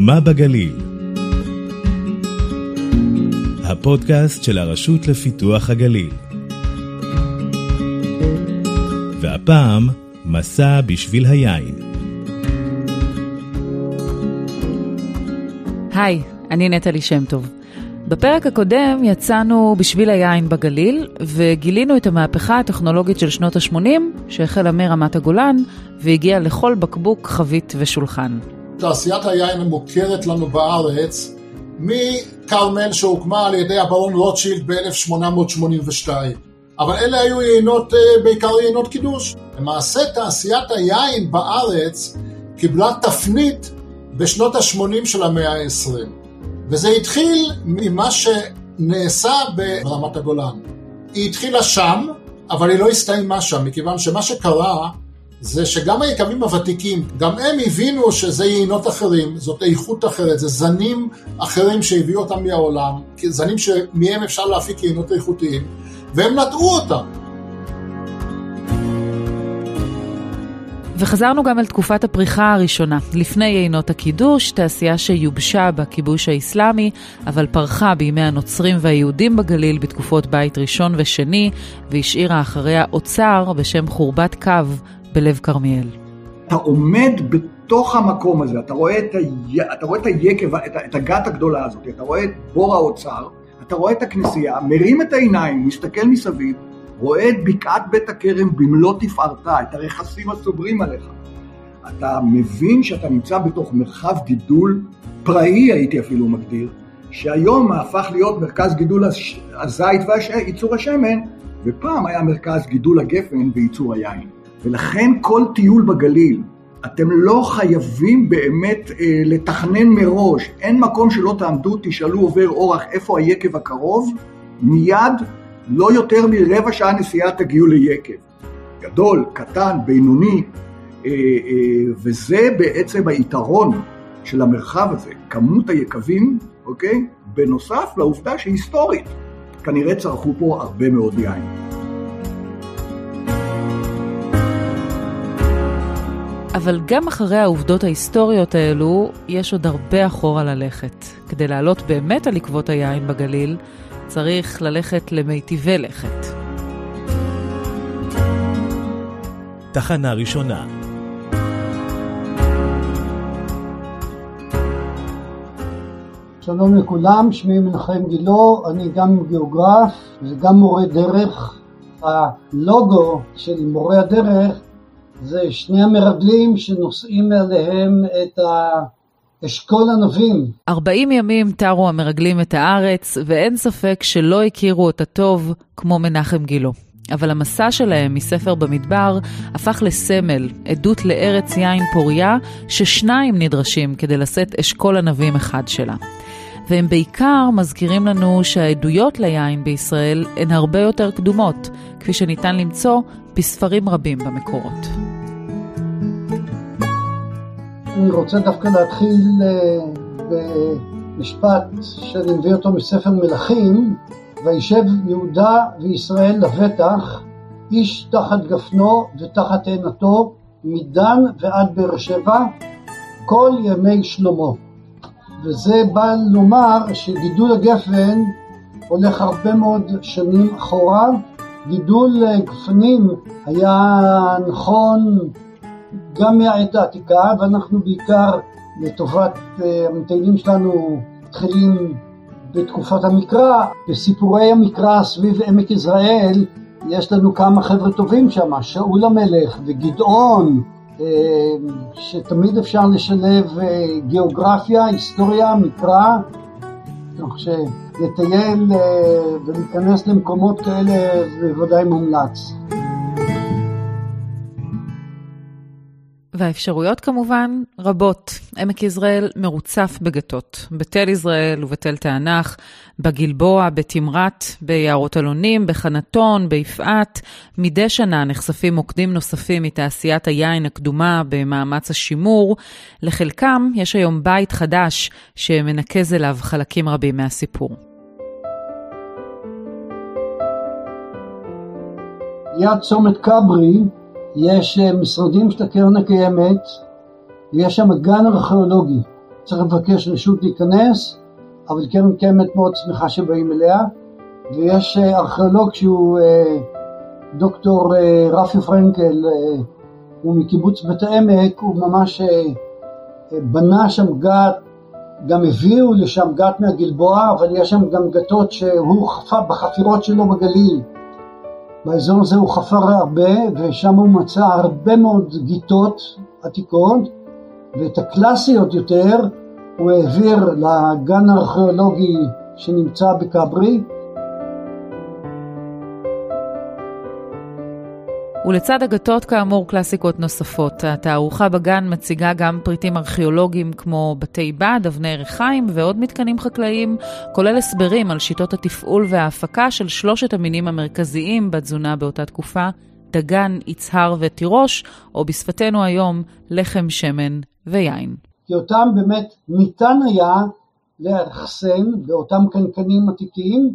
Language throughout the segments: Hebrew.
מה בגליל? הפודקאסט של הרשות לפיתוח הגליל. והפעם, מסע בשביל היין. היי, אני נטלי שם טוב. בפרק הקודם יצאנו בשביל היין בגליל, וגילינו את המהפכה הטכנולוגית של שנות ה-80, שהחלה מרמת הגולן, והגיעה לכל בקבוק, חבית ושולחן. תעשיית היין המוכרת לנו בארץ, מכרמל שהוקמה על ידי הברון רוטשילד ב-1882. אבל אלה היו יינות, אה, בעיקר יינות קידוש. למעשה תעשיית היין בארץ קיבלה תפנית בשנות ה-80 של המאה ה-20. וזה התחיל ממה שנעשה ברמת הגולן. היא התחילה שם, אבל היא לא הסתיימה שם, מכיוון שמה שקרה זה שגם היקבים הוותיקים, גם הם הבינו שזה יינות אחרים, זאת איכות אחרת, זה זנים אחרים שהביאו אותם מהעולם, זנים שמהם אפשר להפיק יינות איכותיים, והם נטעו אותם. וחזרנו גם אל תקופת הפריחה הראשונה, לפני יינות הקידוש, תעשייה שיובשה בכיבוש האסלאמי, אבל פרחה בימי הנוצרים והיהודים בגליל בתקופות בית ראשון ושני, והשאירה אחריה אוצר בשם חורבת קו בלב כרמיאל. אתה עומד בתוך המקום הזה, אתה רואה את, ה... אתה רואה את היקב, את, את הגת הגדולה הזאת, אתה רואה את בור האוצר, אתה רואה את הכנסייה, מרים את העיניים, מסתכל מסביב, רואה את בקעת בית הכרם במלוא תפארתה, את הרכסים הסוברים עליך. אתה מבין שאתה נמצא בתוך מרחב גידול פראי, הייתי אפילו מגדיר, שהיום הפך להיות מרכז גידול הזית וייצור השמן, ופעם היה מרכז גידול הגפן וייצור היין. ולכן כל טיול בגליל, אתם לא חייבים באמת אה, לתכנן מראש, אין מקום שלא תעמדו, תשאלו עובר אורח איפה היקב הקרוב, מיד לא יותר מרבע שעה נסיעה תגיעו ליקב. גדול, קטן, בינוני, אה, אה, וזה בעצם היתרון של המרחב הזה, כמות היקבים, אוקיי? בנוסף לעובדה שהיסטורית, כנראה צרכו פה הרבה מאוד יין. אבל גם אחרי העובדות ההיסטוריות האלו, יש עוד הרבה אחורה ללכת. כדי לעלות באמת על עקבות היין בגליל, צריך ללכת למיטיבי לכת. תחנה ראשונה שלום לכולם, שמי מנחם גילו, אני גם גיאוגרף וגם מורה דרך. הלוגו של מורה הדרך זה שני המרגלים שנושאים עליהם את אשכול ענבים. 40 ימים תרו המרגלים את הארץ, ואין ספק שלא הכירו אותה טוב כמו מנחם גילו. אבל המסע שלהם מספר במדבר הפך לסמל, עדות לארץ יין פוריה, ששניים נדרשים כדי לשאת אשכול ענבים אחד שלה. והם בעיקר מזכירים לנו שהעדויות ליין בישראל הן הרבה יותר קדומות, כפי שניתן למצוא בספרים רבים במקורות. אני רוצה דווקא להתחיל אה, במשפט שאני מביא אותו מספר מלכים, וישב יהודה וישראל לבטח, איש תחת גפנו ותחת עינתו, מדן ועד באר שבע, כל ימי שלמה. וזה בא לומר שגידול הגפן הולך הרבה מאוד שנים אחורה. גידול גפנים היה נכון גם מהעת העתיקה, ואנחנו בעיקר לטובת אה, המטיילים שלנו מתחילים בתקופת המקרא. בסיפורי המקרא סביב עמק יזרעאל יש לנו כמה חבר'ה טובים שם, שאול המלך וגדעון, אה, שתמיד אפשר לשלב אה, גיאוגרפיה, היסטוריה, מקרא, כך שלטייל ולהיכנס למקומות כאלה בוודאי מומלץ. והאפשרויות כמובן רבות. עמק יזרעאל מרוצף בגתות, בתל יזרעאל ובתל תענך, בגלבוע, בתמרת, ביערות אלונים, בחנתון, ביפעת. מדי שנה נחשפים מוקדים נוספים מתעשיית היין הקדומה במאמץ השימור. לחלקם יש היום בית חדש שמנקז אליו חלקים רבים מהסיפור. ליד צומת כברי יש אה, משרדים של הקרן הקיימת, ויש שם גן ארכיאולוגי. צריך לבקש רשות להיכנס, אבל קרן קיימת מאוד שמחה שבאים אליה, ויש אה, ארכיאולוג שהוא אה, דוקטור רפי פרנקל, הוא מקיבוץ בית העמק, הוא ממש בנה שם גת, גם הביאו לשם גת מהגלבוע, אבל יש שם גם גתות שהוא חפר בחפירות שלו בגליל. באזור הזה הוא חפר הרבה, ושם הוא מצא הרבה מאוד גיטות עתיקות, ואת הקלאסיות יותר הוא העביר לגן הארכיאולוגי שנמצא בכברי. ולצד הגתות כאמור קלאסיקות נוספות. התערוכה בגן מציגה גם פריטים ארכיאולוגיים כמו בתי בד, אבני ריחיים ועוד מתקנים חקלאיים, כולל הסברים על שיטות התפעול וההפקה של שלושת המינים המרכזיים בתזונה באותה תקופה, דגן, יצהר ותירוש, או בשפתנו היום, לחם, שמן ויין. כי אותם באמת ניתן היה לאחסן באותם קנקנים עתיקים,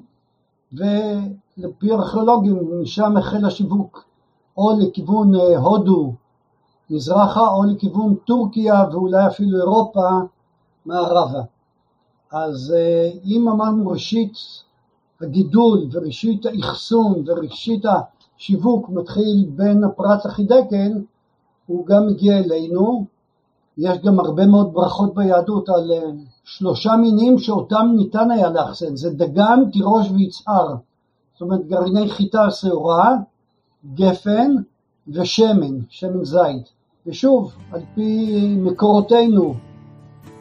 ולפי ארכיאולוגים משם החל השיווק או לכיוון אה, הודו מזרחה או לכיוון טורקיה ואולי אפילו אירופה מערבה. אז אה, אם אמרנו ראשית הגידול וראשית האחסון וראשית השיווק מתחיל בין הפרט לחידקל, הוא גם מגיע אלינו. יש גם הרבה מאוד ברכות ביהדות על אה, שלושה מינים שאותם ניתן היה לאחסן, זה דגן, תירוש ויצהר, זאת אומרת גרעיני חיטה שעורה, גפן ושמן, שמן זית. ושוב, על פי מקורותינו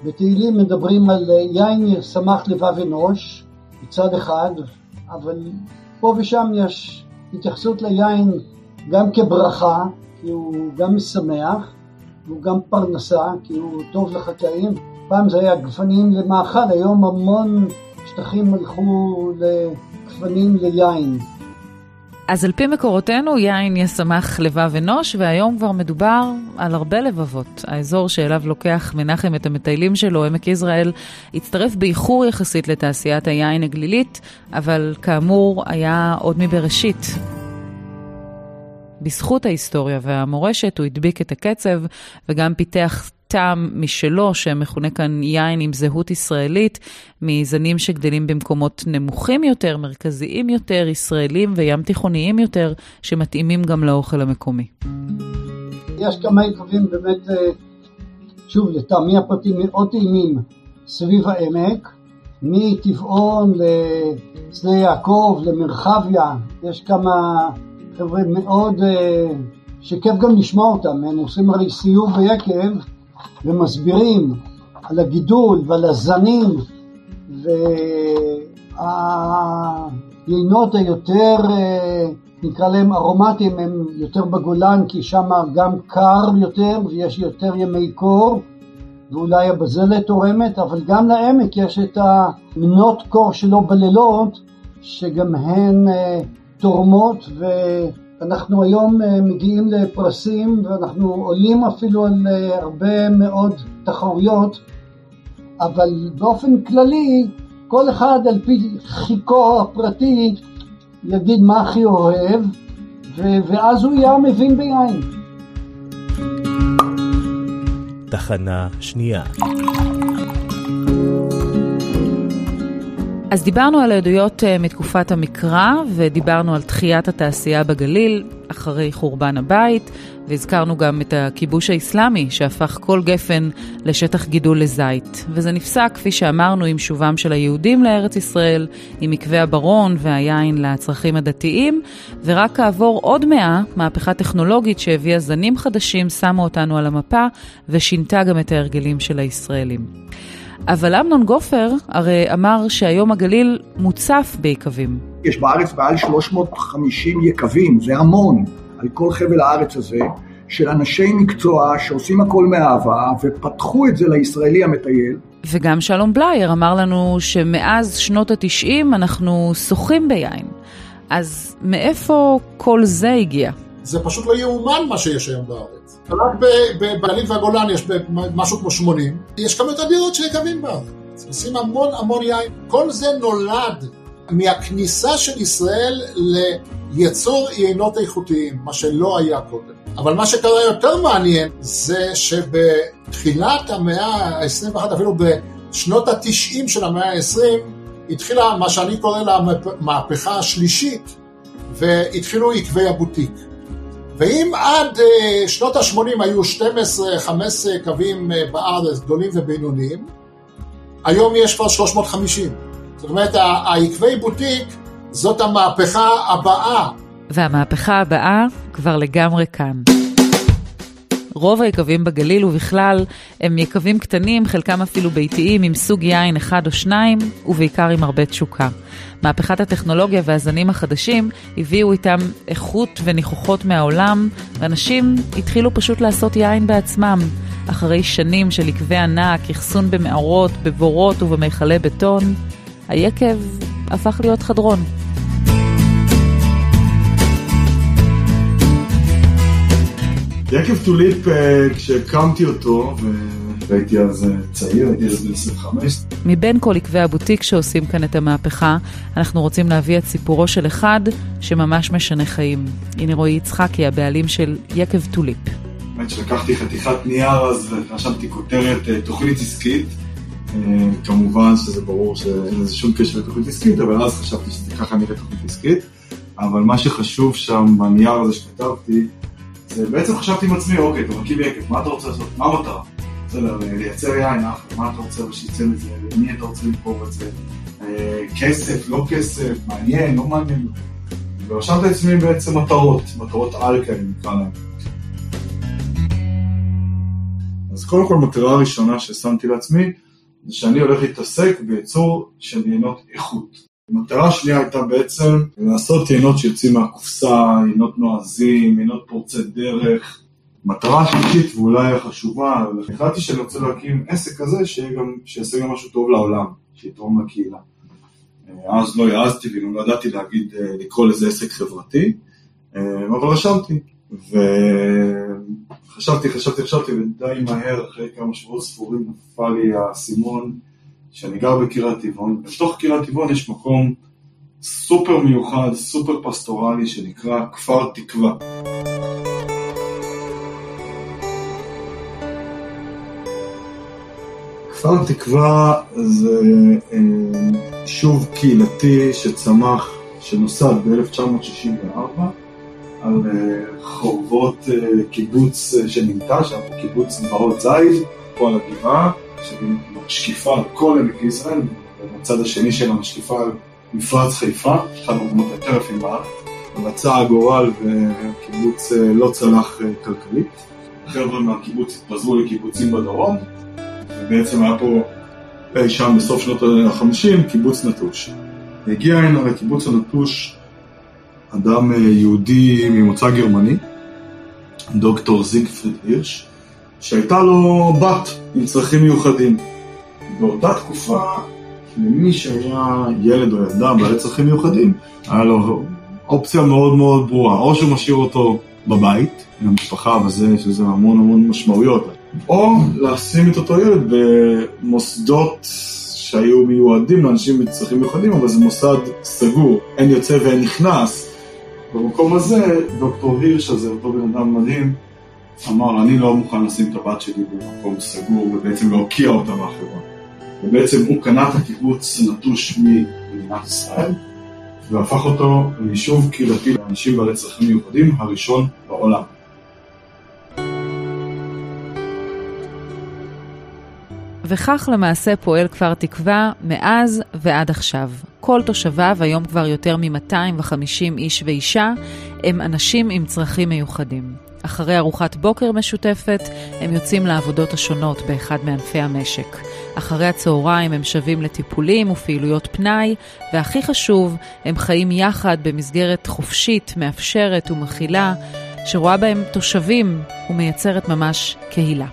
בתהילים מדברים על יין שמח לבב אנוש מצד אחד, אבל פה ושם יש התייחסות ליין גם כברכה, כי הוא גם משמח, והוא גם פרנסה, כי הוא טוב לחקלאים. פעם זה היה גפנים למאכל, היום המון שטחים הלכו לגפנים ליין. אז על פי מקורותינו, יין ישמח לבב אנוש, והיום כבר מדובר על הרבה לבבות. האזור שאליו לוקח מנחם את המטיילים שלו, עמק יזרעאל, הצטרף באיחור יחסית לתעשיית היין הגלילית, אבל כאמור היה עוד מבראשית. בזכות ההיסטוריה והמורשת הוא הדביק את הקצב וגם פיתח טעם משלו, שמכונה כאן יין עם זהות ישראלית, מזנים שגדלים במקומות נמוכים יותר, מרכזיים יותר, ישראלים וים תיכוניים יותר, שמתאימים גם לאוכל המקומי. יש כמה עיכובים באמת, אה, שוב, לטעמי הפרטים מאוד טעימים סביב העמק, מטבעון לשדה יעקב, למרחביה, יש כמה חבר'ה מאוד, אה, שכיף גם לשמוע אותם, הם עושים הרי סיור ביקב ומסבירים על הגידול ועל הזנים והיינות היותר, אה, נקרא להם ארומטיים, הם יותר בגולן כי שם גם קר יותר ויש יותר ימי קור ואולי הבזלת תורמת, אבל גם לעמק יש את המנות קור שלו בלילות שגם הן אה, תורמות ואנחנו היום אה, מגיעים לפרסים ואנחנו עולים אפילו על אה, הרבה מאוד תחרויות אבל באופן כללי כל אחד על פי חיקו הפרטי יגיד מה הכי אוהב ואז הוא יהיה מבין ביין. תחנה שנייה אז דיברנו על העדויות אה, מתקופת המקרא, ודיברנו על תחיית התעשייה בגליל אחרי חורבן הבית, והזכרנו גם את הכיבוש האסלאמי שהפך כל גפן לשטח גידול לזית. וזה נפסק, כפי שאמרנו, עם שובם של היהודים לארץ ישראל, עם מקווה הברון והיין לצרכים הדתיים, ורק כעבור עוד מאה, מהפכה טכנולוגית שהביאה זנים חדשים שמה אותנו על המפה, ושינתה גם את ההרגלים של הישראלים. אבל אמנון גופר הרי אמר שהיום הגליל מוצף ביקבים. יש בארץ מעל 350 יקבים, זה המון, על כל חבל הארץ הזה, של אנשי מקצוע שעושים הכל מאהבה ופתחו את זה לישראלי המטייל. וגם שלום בלייר אמר לנו שמאז שנות התשעים אנחנו שוחים ביין. אז מאיפה כל זה הגיע? זה פשוט לא יאומן מה שיש היום בארץ. רק בגליל והגולן יש משהו כמו 80, יש כמות אדירות של יקבים בארץ. עושים המון המון יין. כל זה נולד מהכניסה של ישראל יצור יינות איכותיים, מה שלא היה קודם. אבל מה שקרה יותר מעניין זה שבתחילת המאה ה-21, אפילו בשנות ה-90 של המאה ה-20, התחילה מה שאני קורא לה המהפכה השלישית, והתחילו עקבי הבוטיק. ואם עד uh, שנות ה-80 היו 12-15 קווים uh, בארץ, גדולים ובינוניים, היום יש כבר 350. זאת אומרת, העקבי בוטיק זאת המהפכה הבאה. והמהפכה הבאה כבר לגמרי כאן. רוב היקבים בגליל ובכלל הם יקבים קטנים, חלקם אפילו ביתיים, עם סוג יין אחד או שניים, ובעיקר עם הרבה תשוקה. מהפכת הטכנולוגיה והזנים החדשים הביאו איתם איכות וניחוחות מהעולם, ואנשים התחילו פשוט לעשות יין בעצמם. אחרי שנים של עקבי ענק, אחסון במערות, בבורות ובמיכלי בטון, היקב הפך להיות חדרון. יקב טוליפ, אה, כשהקמתי אותו, והייתי אז אה, צעיר, הייתי אז בן 25. מבין כל יקבי הבוטיק שעושים כאן את המהפכה, אנחנו רוצים להביא את סיפורו של אחד שממש משנה חיים. הנה רועי יצחקי, הבעלים של יקב טוליפ. האמת שלקחתי חתיכת נייר אז ורשמתי כותרת אה, תוכנית עסקית. כמובן שזה ברור שאין לזה שום קשר לתוכנית עסקית, אבל אז חשבתי שזה ככה נראה תוכנית עסקית. אבל מה שחשוב שם בנייר הזה שכתבתי, בעצם חשבתי עם עצמי, אוקיי, אתה מקים יקב, מה אתה רוצה לעשות? מה המטרה? בסדר, לייצר יין, אחלה, מה אתה רוצה שיצא מזה? למי אתה רוצה למכור את זה? אה, כסף, לא כסף, מעניין, לא מעניין. ורשמתי לעצמי בעצם מטרות, מטרות על כאלה נקרא להם. אז קודם כל מטרה ראשונה ששמתי לעצמי, זה שאני הולך להתעסק בייצור של יינות איכות. המטרה השנייה הייתה בעצם לעשות יינות שיוצאים מהקופסה, יינות נועזים, יינות פורצי דרך. מטרה שלישית ואולי החשובה, החלטתי שאני רוצה להקים עסק כזה שיעשה גם משהו טוב לעולם, שיתרום לקהילה. אז לא העזתי וגם לא ידעתי להגיד, לקרוא לזה עסק חברתי, אבל רשמתי. וחשבתי, חשבתי, חשבתי, ודי מהר, אחרי כמה שבועות ספורים, נפל לי האסימון. שאני גר בקריית טבעון, בתוך קריית טבעון יש מקום סופר מיוחד, סופר פסטורלי, שנקרא כפר תקווה. כפר תקווה זה אה, קהילתי שצמח, שנוסד ב-1964 על אה, חורבות אה, קיבוץ שנמתע שם, קיבוץ נברות זייד, פה על הגבעה, שמשקיפה על כל עמק יזרעאל, ובצד השני שלה משקיפה על מפרץ חיפה, אחד המקומות היותר יפים בארץ. רצה הגורל והקיבוץ אה, לא צלח אה, כלכלית. החבר'ה מהקיבוץ התפזרו לקיבוצים בדרום, ובעצם היה פה אי שם בסוף שנות ה-50 קיבוץ נטוש. הגיע הנה לקיבוץ הנטוש אדם אה, יהודי ממוצא גרמני, דוקטור זיגפריד הירש, שהייתה לו בת עם צרכים מיוחדים. באותה תקופה, למי שהיה ילד או ילדה בעלי צרכים מיוחדים, היה לו אופציה מאוד מאוד ברורה, או שהוא משאיר אותו בבית, עם המשפחה וזה, יש לזה המון המון משמעויות, או לשים את אותו ילד במוסדות שהיו מיועדים לאנשים עם צרכים מיוחדים, אבל זה מוסד סגור, אין יוצא ואין נכנס. במקום הזה, דוקטור הירש הזה, אותו בן אדם מדהים, אמר, אני לא מוכן לשים את הבת שלי במקום סגור ובעצם להוקיע אותה מהחברה. ובעצם הוא קנה את הקיבוץ נטוש ממדינת ישראל והפך אותו ליישוב קהילתי לאנשים בעלי צרכים מיוחדים הראשון בעולם. וכך למעשה פועל כפר תקווה מאז ועד עכשיו. כל תושביו, היום כבר יותר מ-250 איש ואישה, הם אנשים עם צרכים מיוחדים. אחרי ארוחת בוקר משותפת, הם יוצאים לעבודות השונות באחד מענפי המשק. אחרי הצהריים הם שבים לטיפולים ופעילויות פנאי, והכי חשוב, הם חיים יחד במסגרת חופשית, מאפשרת ומכילה, שרואה בהם תושבים ומייצרת ממש קהילה.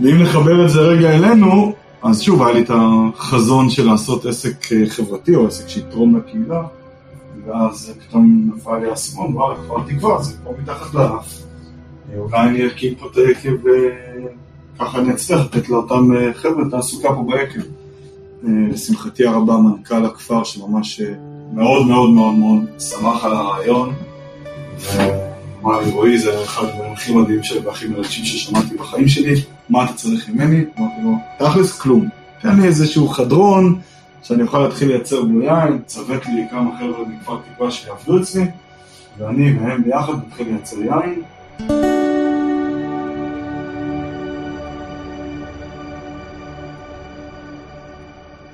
ואם נחבר את זה רגע אלינו, אז שוב, היה לי את החזון של לעשות עסק אה, חברתי או עסק שיתרום לקהילה, ואז פתאום נפל לי האסימון, וואלה, כבר תקווה, זה פה מתחת לאף. אולי אני אקים פה את היקב וככה אני אצליח לתת לאותם חבר'ה תעסוקה פה ביקב. לשמחתי הרבה, מנכ"ל הכפר שממש מאוד מאוד מאוד מאוד שמח על הרעיון. ואמר לי, רועי, זה אחד הדברים הכי מדהים והכי מרגשים ששמעתי בחיים שלי, מה אתה צריך ממני? אמרתי לו, תכלס כלום. תן לי איזשהו חדרון שאני אוכל להתחיל לייצר בו יין, צוות לי כמה חבר'ה מכפר תקווה שיעבדו אצלי, ואני והם ביחד נתחיל לייצר יין.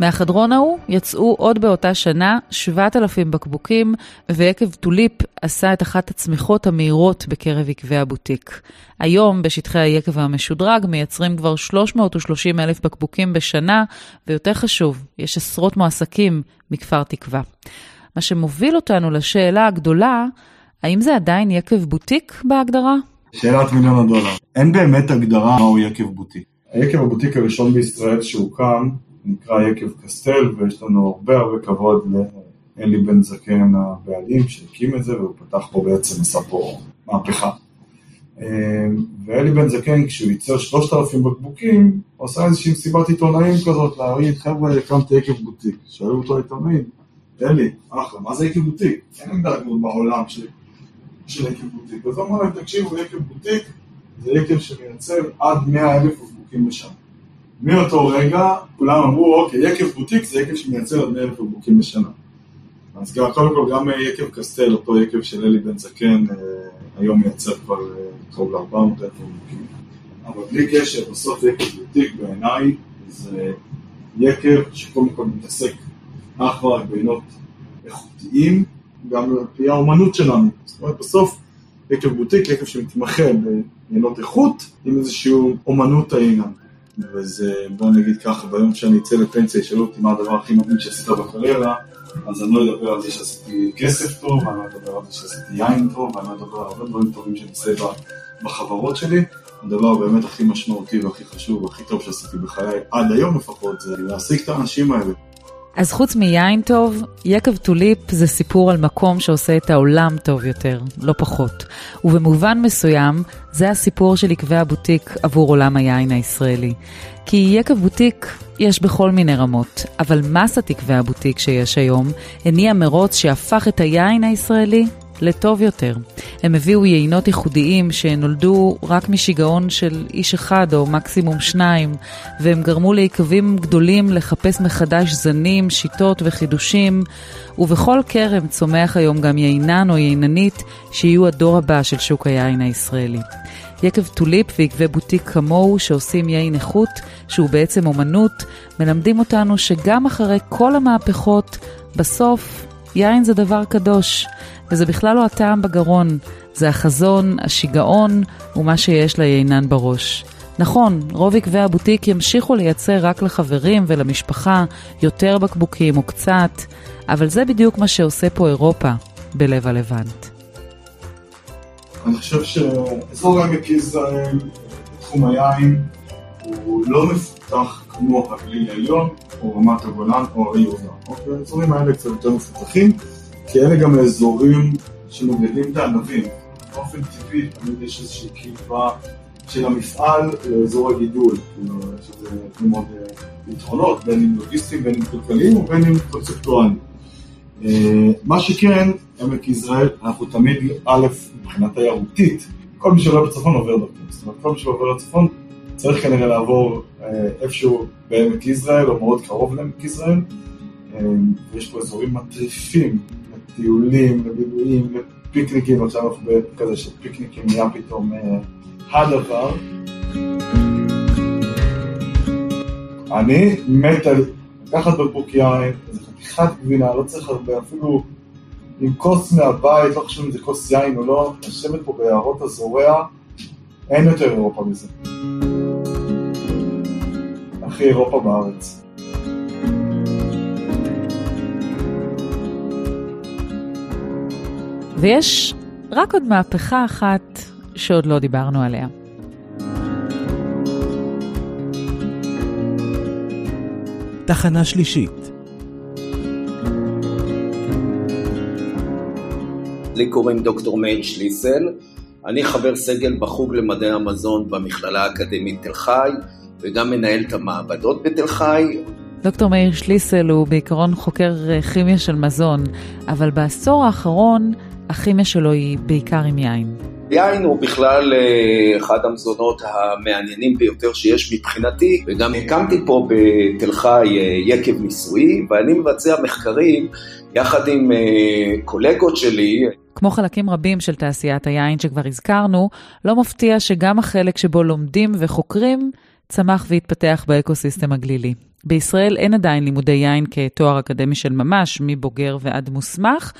מהחדרון ההוא יצאו עוד באותה שנה 7,000 בקבוקים, ויקב טוליפ עשה את אחת הצמיחות המהירות בקרב יקבי הבוטיק. היום, בשטחי היקב המשודרג, מייצרים כבר 330 אלף בקבוקים בשנה, ויותר חשוב, יש עשרות מועסקים מכפר תקווה. מה שמוביל אותנו לשאלה הגדולה, האם זה עדיין יקב בוטיק בהגדרה? שאלת מיליון הדולר. אין באמת הגדרה מהו יקב בוטיק. היקב הבוטיק הראשון בישראל שהוקם נקרא יקב קסטל, ויש לנו הרבה הרבה כבוד לאלי בן זקן הבעלים שהקים את זה, והוא פתח פה בעצם, עשה פה מהפכה. אמ, ואלי בן זקן, כשהוא ייצר שלושת אלפים בקבוקים, הוא עשה איזושהי מסיבת עיתונאים כזאת, להגיד, חבר'ה, הקמתי יקב בוטיק. שאלו אותו העיתונאים, אלי, אחלה, מה זה יקב בוטיק? אין עמדה כזאת בעולם של יקב בוטיק. אז הוא אמר להם, תקשיבו, יקב בוטיק זה יקב שמייצר עד 100 אלף בקבוקים בשנה. מאותו רגע כולם אמרו, אוקיי, יקב בוטיק זה יקב שמייצר עד 100 אלף בקבוקים בשנה. אז גם, קודם כל, גם יקב קסטל, אותו יקב של אלי בן זקן, אה, היום מייצר כבר אה, קרוב ל-400 אלף בקבוקים. אבל בלי קשר, בסוף יקב בוטיק בעיניי זה יקב שקודם כל מתעסק אך ורק בעינות איכותיים, גם על פי האומנות שלנו. זאת אומרת, בסוף יקב בוטיק, יקב שמתמחה בעינות איכות, עם איזושהי אומנות העניין. וזה, בוא נגיד ככה, ביום שאני אצא לפנסיה, ישאלו אותי מה הדבר הכי מדהים שעשית בקריירה, אז אני לא אדבר על זה שעשיתי כסף טוב, ואני לא אדבר על זה שעשיתי יין טוב, ואני לא אדבר על הרבה דברים טובים שאני עושה בחברות שלי. הדבר באמת הכי משמעותי והכי חשוב והכי טוב שעשיתי בחיי, עד היום לפחות, זה להשיג את האנשים האלה. אז חוץ מיין טוב, יקב טוליפ זה סיפור על מקום שעושה את העולם טוב יותר, לא פחות. ובמובן מסוים, זה הסיפור של עקבי הבוטיק עבור עולם היין הישראלי. כי יקב בוטיק יש בכל מיני רמות, אבל מסת עקבי הבוטיק שיש היום הניע מרוץ שהפך את היין הישראלי לטוב יותר. הם הביאו יינות ייחודיים שנולדו רק משיגעון של איש אחד או מקסימום שניים, והם גרמו ליקבים גדולים לחפש מחדש זנים, שיטות וחידושים, ובכל כרם צומח היום גם יינן או ייננית שיהיו הדור הבא של שוק היין הישראלי. יקב טוליפ ויקבי בוטיק כמוהו שעושים יין איכות, שהוא בעצם אומנות, מלמדים אותנו שגם אחרי כל המהפכות, בסוף יין זה דבר קדוש. וזה בכלל לא הטעם בגרון, זה החזון, השיגעון ומה שיש ליינן בראש. נכון, רוב יקבי הבוטיק ימשיכו לייצר רק לחברים ולמשפחה יותר בקבוקים או קצת, אבל זה בדיוק מה שעושה פה אירופה בלב הלבנט. אני חושב שאזור עמק יזרעאל, תחום היין, הוא לא מפותח כמו הגליל העליון, או רמת הגולן, או יהודה. אוקיי, האזורים האלה קצת יותר מפותחים. כי אלה גם האזורים שמגדלים את הענבים. באופן טבעי תמיד יש איזושהי קרבה של המפעל לאזור הגידול. יש לזה מאוד אה, יתרונות, בין אם לוגיסטיים, בין אם כלכליים ובין אם קונספטואליים. אה, מה שכן, עמק יזרעאל, אנחנו תמיד, א', מבחינה תיירותית, כל מי שעובר בצפון עובר דרכו. זאת אומרת, כל מי שעובר לצפון צריך כנראה לעבור אה, איפשהו בעמק יזרעאל, או מאוד קרוב לעמק יזרעאל. ויש פה אזורים מטריפים טיולים ובילויים ופיקניקים, עכשיו אנחנו בכזה שפיקניקים נהיה פתאום אה, הדבר. אני מת על לקחת בקבוק יין, איזה חתיכת גבינה, לא צריך הרבה, אפילו עם כוס מהבית, לא חשוב אם זה כוס יין או לא, לשבת פה ביערות הזורע, אין יותר אירופה מזה. הכי אירופה בארץ. ויש רק עוד מהפכה אחת שעוד לא דיברנו עליה. תחנה שלישית. לי קוראים דוקטור מאיר שליסל, אני חבר סגל בחוג למדעי המזון במכללה האקדמית תל חי, וגם מנהל את המעבדות בתל חי, דוקטור מאיר שליסל הוא בעיקרון חוקר כימיה של מזון, אבל בעשור האחרון הכימיה שלו היא בעיקר עם יין. יין הוא בכלל אה, אחד המזונות המעניינים ביותר שיש מבחינתי, וגם הקמתי פה בתל חי אה, יקב ניסויי, ואני מבצע מחקרים יחד עם אה, קולגות שלי. כמו חלקים רבים של תעשיית היין שכבר הזכרנו, לא מפתיע שגם החלק שבו לומדים וחוקרים צמח והתפתח באקוסיסטם הגלילי. בישראל אין עדיין לימודי יין כתואר אקדמי של ממש, מבוגר ועד מוסמך,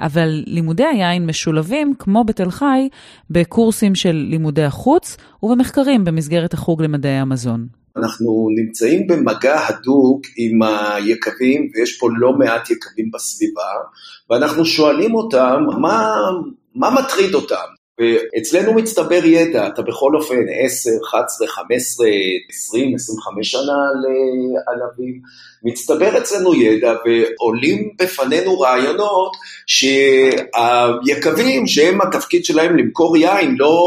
אבל לימודי היין משולבים, כמו בתל חי, בקורסים של לימודי החוץ ובמחקרים במסגרת החוג למדעי המזון. אנחנו נמצאים במגע הדוק עם היקבים, ויש פה לא מעט יקבים בסביבה, ואנחנו שואלים אותם מה, מה מטריד אותם. ואצלנו מצטבר ידע, אתה בכל אופן 10, 11, 15, 20, 25 שנה לענבים, מצטבר אצלנו ידע ועולים בפנינו רעיונות שהיקבים, שהם התפקיד שלהם למכור יין, לא,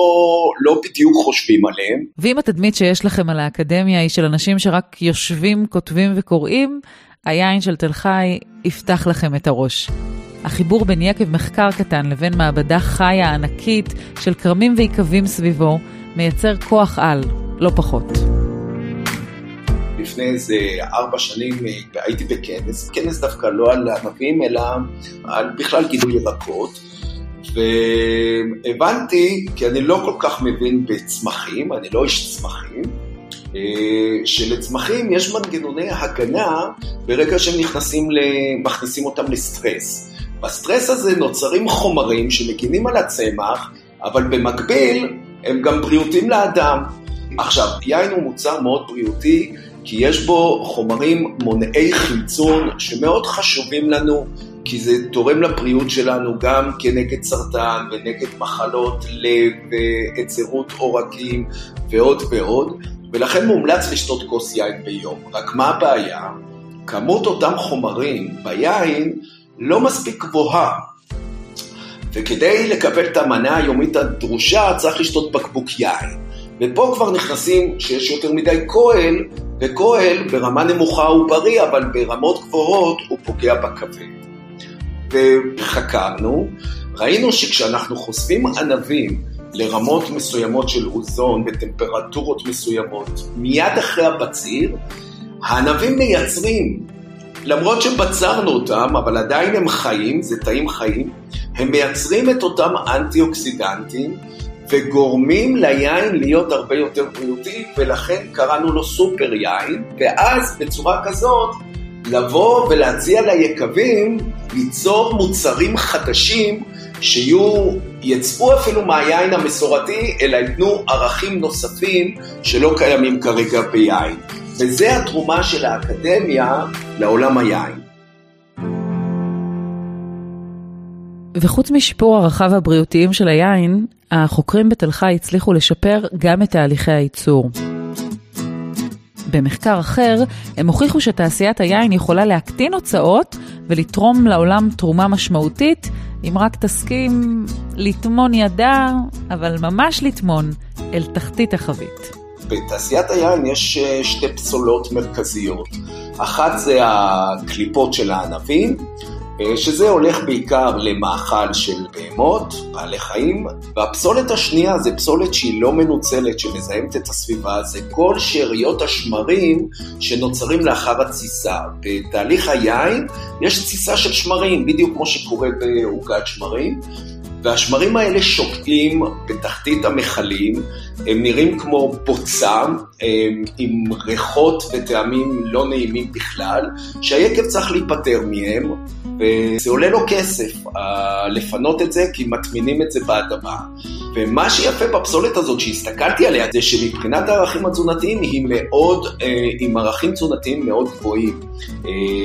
לא בדיוק חושבים עליהם. ואם התדמית שיש לכם על האקדמיה היא של אנשים שרק יושבים, כותבים וקוראים, היין של תל חי יפתח לכם את הראש. החיבור בין יקב מחקר קטן לבין מעבדה חיה ענקית של כרמים ויקבים סביבו מייצר כוח על, לא פחות. לפני איזה ארבע שנים אה, הייתי בכנס, כנס דווקא לא על ענבים, אלא על בכלל גידול ירקות. והבנתי, כי אני לא כל כך מבין בצמחים, אני לא איש צמחים, אה, שלצמחים יש מנגנוני הגנה ברגע שהם נכנסים, מכניסים אותם לסטרס. בסטרס הזה נוצרים חומרים שמגינים על הצמח, אבל במקביל הם גם בריאותיים לאדם. עכשיו, יין הוא מוצר מאוד בריאותי, כי יש בו חומרים מונעי חמצון שמאוד חשובים לנו, כי זה תורם לבריאות שלנו גם כנגד סרטן ונגד מחלות לב והיצרות עורקים ועוד ועוד, ולכן מומלץ לשתות כוס יין ביום. רק מה הבעיה? כמות אותם חומרים ביין לא מספיק גבוהה. וכדי לקבל את המנה היומית הדרושה צריך לשתות בקבוק יין. ופה כבר נכנסים שיש יותר מדי כהל, וכהל ברמה נמוכה הוא בריא, אבל ברמות גבוהות הוא פוגע בכבד. וחקרנו, ראינו שכשאנחנו חושפים ענבים לרמות מסוימות של אוזון בטמפרטורות מסוימות, מיד אחרי הבציר, הענבים מייצרים למרות שבצרנו אותם, אבל עדיין הם חיים, זה תאים חיים, הם מייצרים את אותם אנטי-אוקסידנטים וגורמים ליין להיות הרבה יותר בריאותי, ולכן קראנו לו סופר יין, ואז בצורה כזאת לבוא ולהציע ליקבים ליצור מוצרים חדשים שיהיו, יצאו אפילו מהיין המסורתי, אלא ייתנו ערכים נוספים שלא קיימים כרגע ביין. וזה התרומה של האקדמיה לעולם היין. וחוץ משיפור ערכיו הבריאותיים של היין, החוקרים בתל חי הצליחו לשפר גם את תהליכי הייצור. במחקר אחר, הם הוכיחו שתעשיית היין יכולה להקטין הוצאות ולתרום לעולם תרומה משמעותית, אם רק תסכים לטמון ידה, אבל ממש לטמון, אל תחתית החבית. בתעשיית היין יש אה, שתי פסולות מרכזיות. אחת זה הקליפות של הענבים, אה, שזה הולך בעיקר למאכל של בהמות, בעלי חיים, והפסולת השנייה זה פסולת שהיא לא מנוצלת, שמזהמת את הסביבה, זה כל שאריות השמרים שנוצרים לאחר התסיסה. בתהליך היין יש תסיסה של שמרים, בדיוק כמו שקורה בעוגת שמרים. והשמרים האלה שוקעים בתחתית המכלים, הם נראים כמו בוצה, עם ריחות וטעמים לא נעימים בכלל, שהיקב צריך להיפטר מהם, וזה עולה לו כסף לפנות את זה, כי מטמינים את זה באדמה. ומה שיפה בפסולת הזאת שהסתכלתי עליה, זה שמבחינת הערכים התזונתיים היא מאוד, אה, עם ערכים תזונתיים מאוד גבוהים.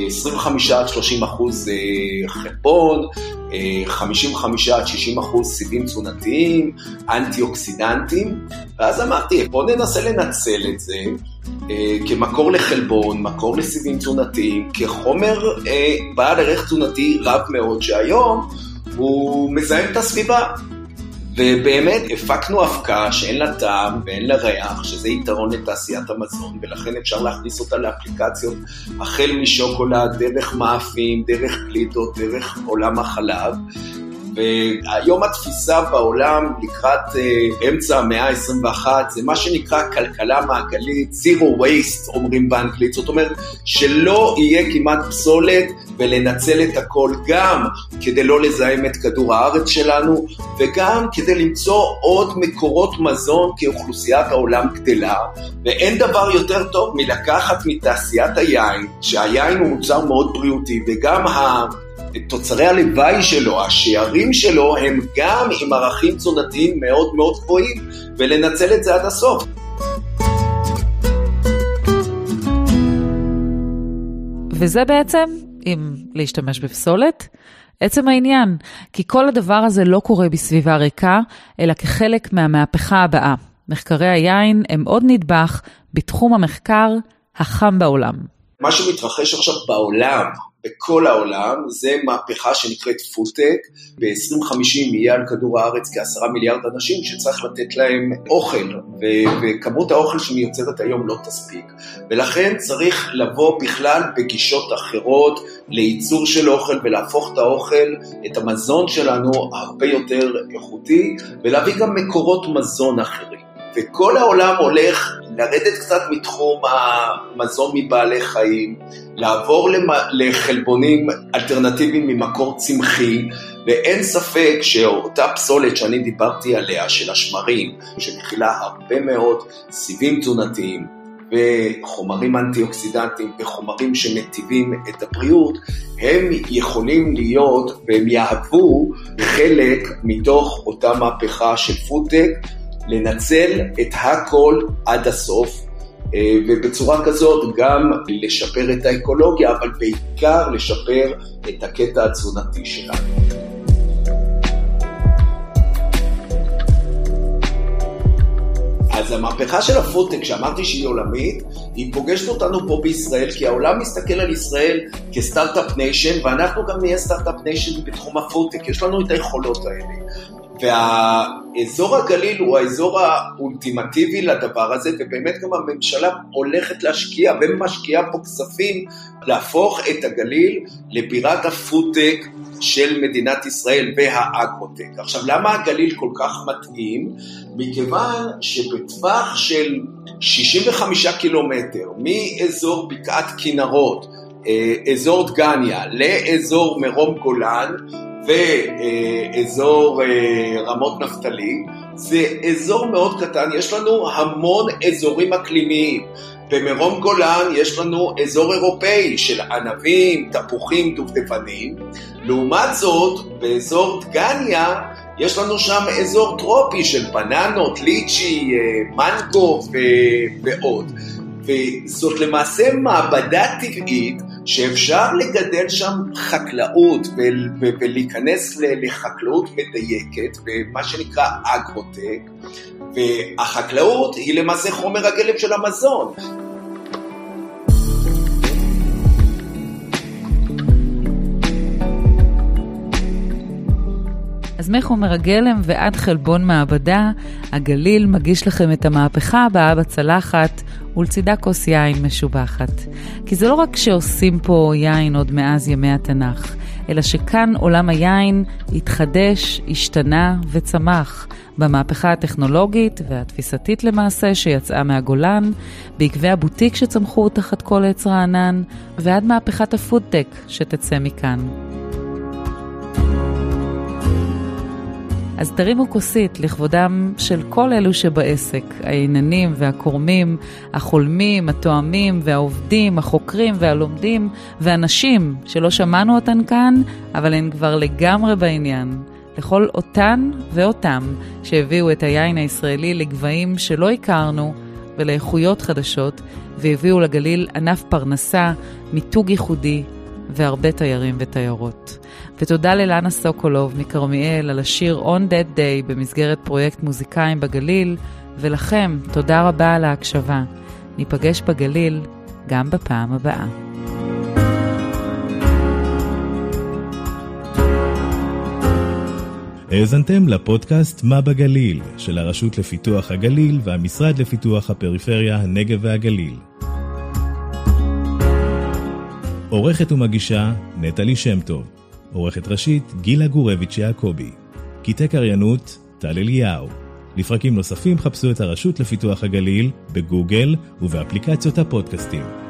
25 עד 30 אחוז אה, חלבון, 55 עד 60 אחוז סיבים תזונתיים, אנטי אוקסידנטים, ואז אמרתי, בואו ננסה לנצל את זה אה, כמקור לחלבון, מקור לסיבים תזונתיים, כחומר אה, בעל ערך תזונתי רב מאוד, שהיום הוא מזהם את הסביבה. ובאמת הפקנו אבקה שאין לה טעם ואין לה ריח, שזה יתרון לתעשיית המזון, ולכן אפשר להכניס אותה לאפליקציות החל משוקולד, דרך מאפים, דרך גלידות, דרך עולם החלב. והיום התפיסה בעולם לקראת uh, אמצע המאה ה-21 זה מה שנקרא כלכלה מעגלית, zero waste אומרים באנגלית, זאת אומרת שלא יהיה כמעט פסולת ולנצל את הכל גם כדי לא לזהם את כדור הארץ שלנו וגם כדי למצוא עוד מקורות מזון כי אוכלוסיית העולם גדלה ואין דבר יותר טוב מלקחת מתעשיית היין, שהיין הוא מוצר מאוד בריאותי וגם ה... תוצרי הלוואי שלו, השערים שלו, הם גם עם ערכים תזונתיים מאוד מאוד גבוהים, ולנצל את זה עד הסוף. וזה בעצם, אם להשתמש בפסולת, עצם העניין, כי כל הדבר הזה לא קורה בסביבה ריקה, אלא כחלק מהמהפכה הבאה. מחקרי היין הם עוד נדבך בתחום המחקר החם בעולם. מה שמתרחש עכשיו בעולם, בכל העולם, זה מהפכה שנקראת פודטק. ב-2050 יהיה על כדור הארץ כעשרה מיליארד אנשים שצריך לתת להם אוכל, ו- וכמות האוכל שמיוצרת היום לא תספיק. ולכן צריך לבוא בכלל בגישות אחרות לייצור של אוכל ולהפוך את האוכל, את המזון שלנו, הרבה יותר איכותי, ולהביא גם מקורות מזון אחרים. וכל העולם הולך לרדת קצת מתחום המזון מבעלי חיים, לעבור לחלבונים אלטרנטיביים ממקור צמחי, ואין ספק שאותה פסולת שאני דיברתי עליה, של השמרים, שמכילה הרבה מאוד סיבים תזונתיים, וחומרים אנטי-אוקסידנטיים וחומרים שמטיבים את הבריאות, הם יכולים להיות והם יהוו חלק מתוך אותה מהפכה של פודטק, לנצל את הכל עד הסוף, אה, ובצורה כזאת גם לשפר את האקולוגיה, אבל בעיקר לשפר את הקטע התזונתי שלנו. אז המהפכה של הפודטק, שאמרתי שהיא עולמית, היא פוגשת אותנו פה בישראל, כי העולם מסתכל על ישראל כ start-up nation, ואנחנו גם נהיה start-up nation בתחום הפודטק, יש לנו את היכולות האלה. והאזור הגליל הוא האזור האולטימטיבי לדבר הזה, ובאמת גם הממשלה הולכת להשקיע ומשקיעה פה כספים להפוך את הגליל לבירת הפודטק של מדינת ישראל והאגרוטק. עכשיו, למה הגליל כל כך מתאים? מכיוון שבטווח של 65 קילומטר מאזור בקעת כנרות, אה, אזור דגניה לאזור מרום גולן, ואזור אה, רמות נפתלי, זה אזור מאוד קטן, יש לנו המון אזורים אקלימיים. במרום גולן יש לנו אזור אירופאי של ענבים, תפוחים, דובדבנים. לעומת זאת, באזור דגניה יש לנו שם אזור טרופי של בננות, ליצ'י, אה, מנגו ועוד. וזאת למעשה מעבדה טבעית שאפשר לגדל שם חקלאות ולהיכנס לחקלאות מדייקת, במה שנקרא אגרוטק, והחקלאות היא למעשה חומר הגלם של המזון. אז מחומר הגלם ועד חלבון מעבדה, הגליל מגיש לכם את המהפכה הבאה בצלחת ולצידה כוס יין משובחת. כי זה לא רק שעושים פה יין עוד מאז ימי התנ"ך, אלא שכאן עולם היין התחדש, השתנה וצמח במהפכה הטכנולוגית והתפיסתית למעשה שיצאה מהגולן, בעקבי הבוטיק שצמחו תחת כל עץ רענן, ועד מהפכת הפודטק שתצא מכאן. אז תרימו כוסית לכבודם של כל אלו שבעסק, העיננים והקורמים, החולמים, התואמים והעובדים, החוקרים והלומדים, והנשים שלא שמענו אותן כאן, אבל הן כבר לגמרי בעניין. לכל אותן ואותם שהביאו את היין הישראלי לגבהים שלא הכרנו ולאיכויות חדשות, והביאו לגליל ענף פרנסה, מיתוג ייחודי והרבה תיירים ותיירות. ותודה ללנה סוקולוב מכרמיאל על השיר On That Day במסגרת פרויקט מוזיקאים בגליל, ולכם, תודה רבה על ההקשבה. ניפגש בגליל גם בפעם הבאה. האזנתם לפודקאסט מה בגליל של הרשות לפיתוח הגליל והמשרד לפיתוח הפריפריה, הנגב והגליל. עורכת ומגישה נטלי שם טוב. עורכת ראשית גילה גורביץ' יעקבי. קטעי קריינות טל אליהו. לפרקים נוספים חפשו את הרשות לפיתוח הגליל בגוגל ובאפליקציות הפודקאסטים.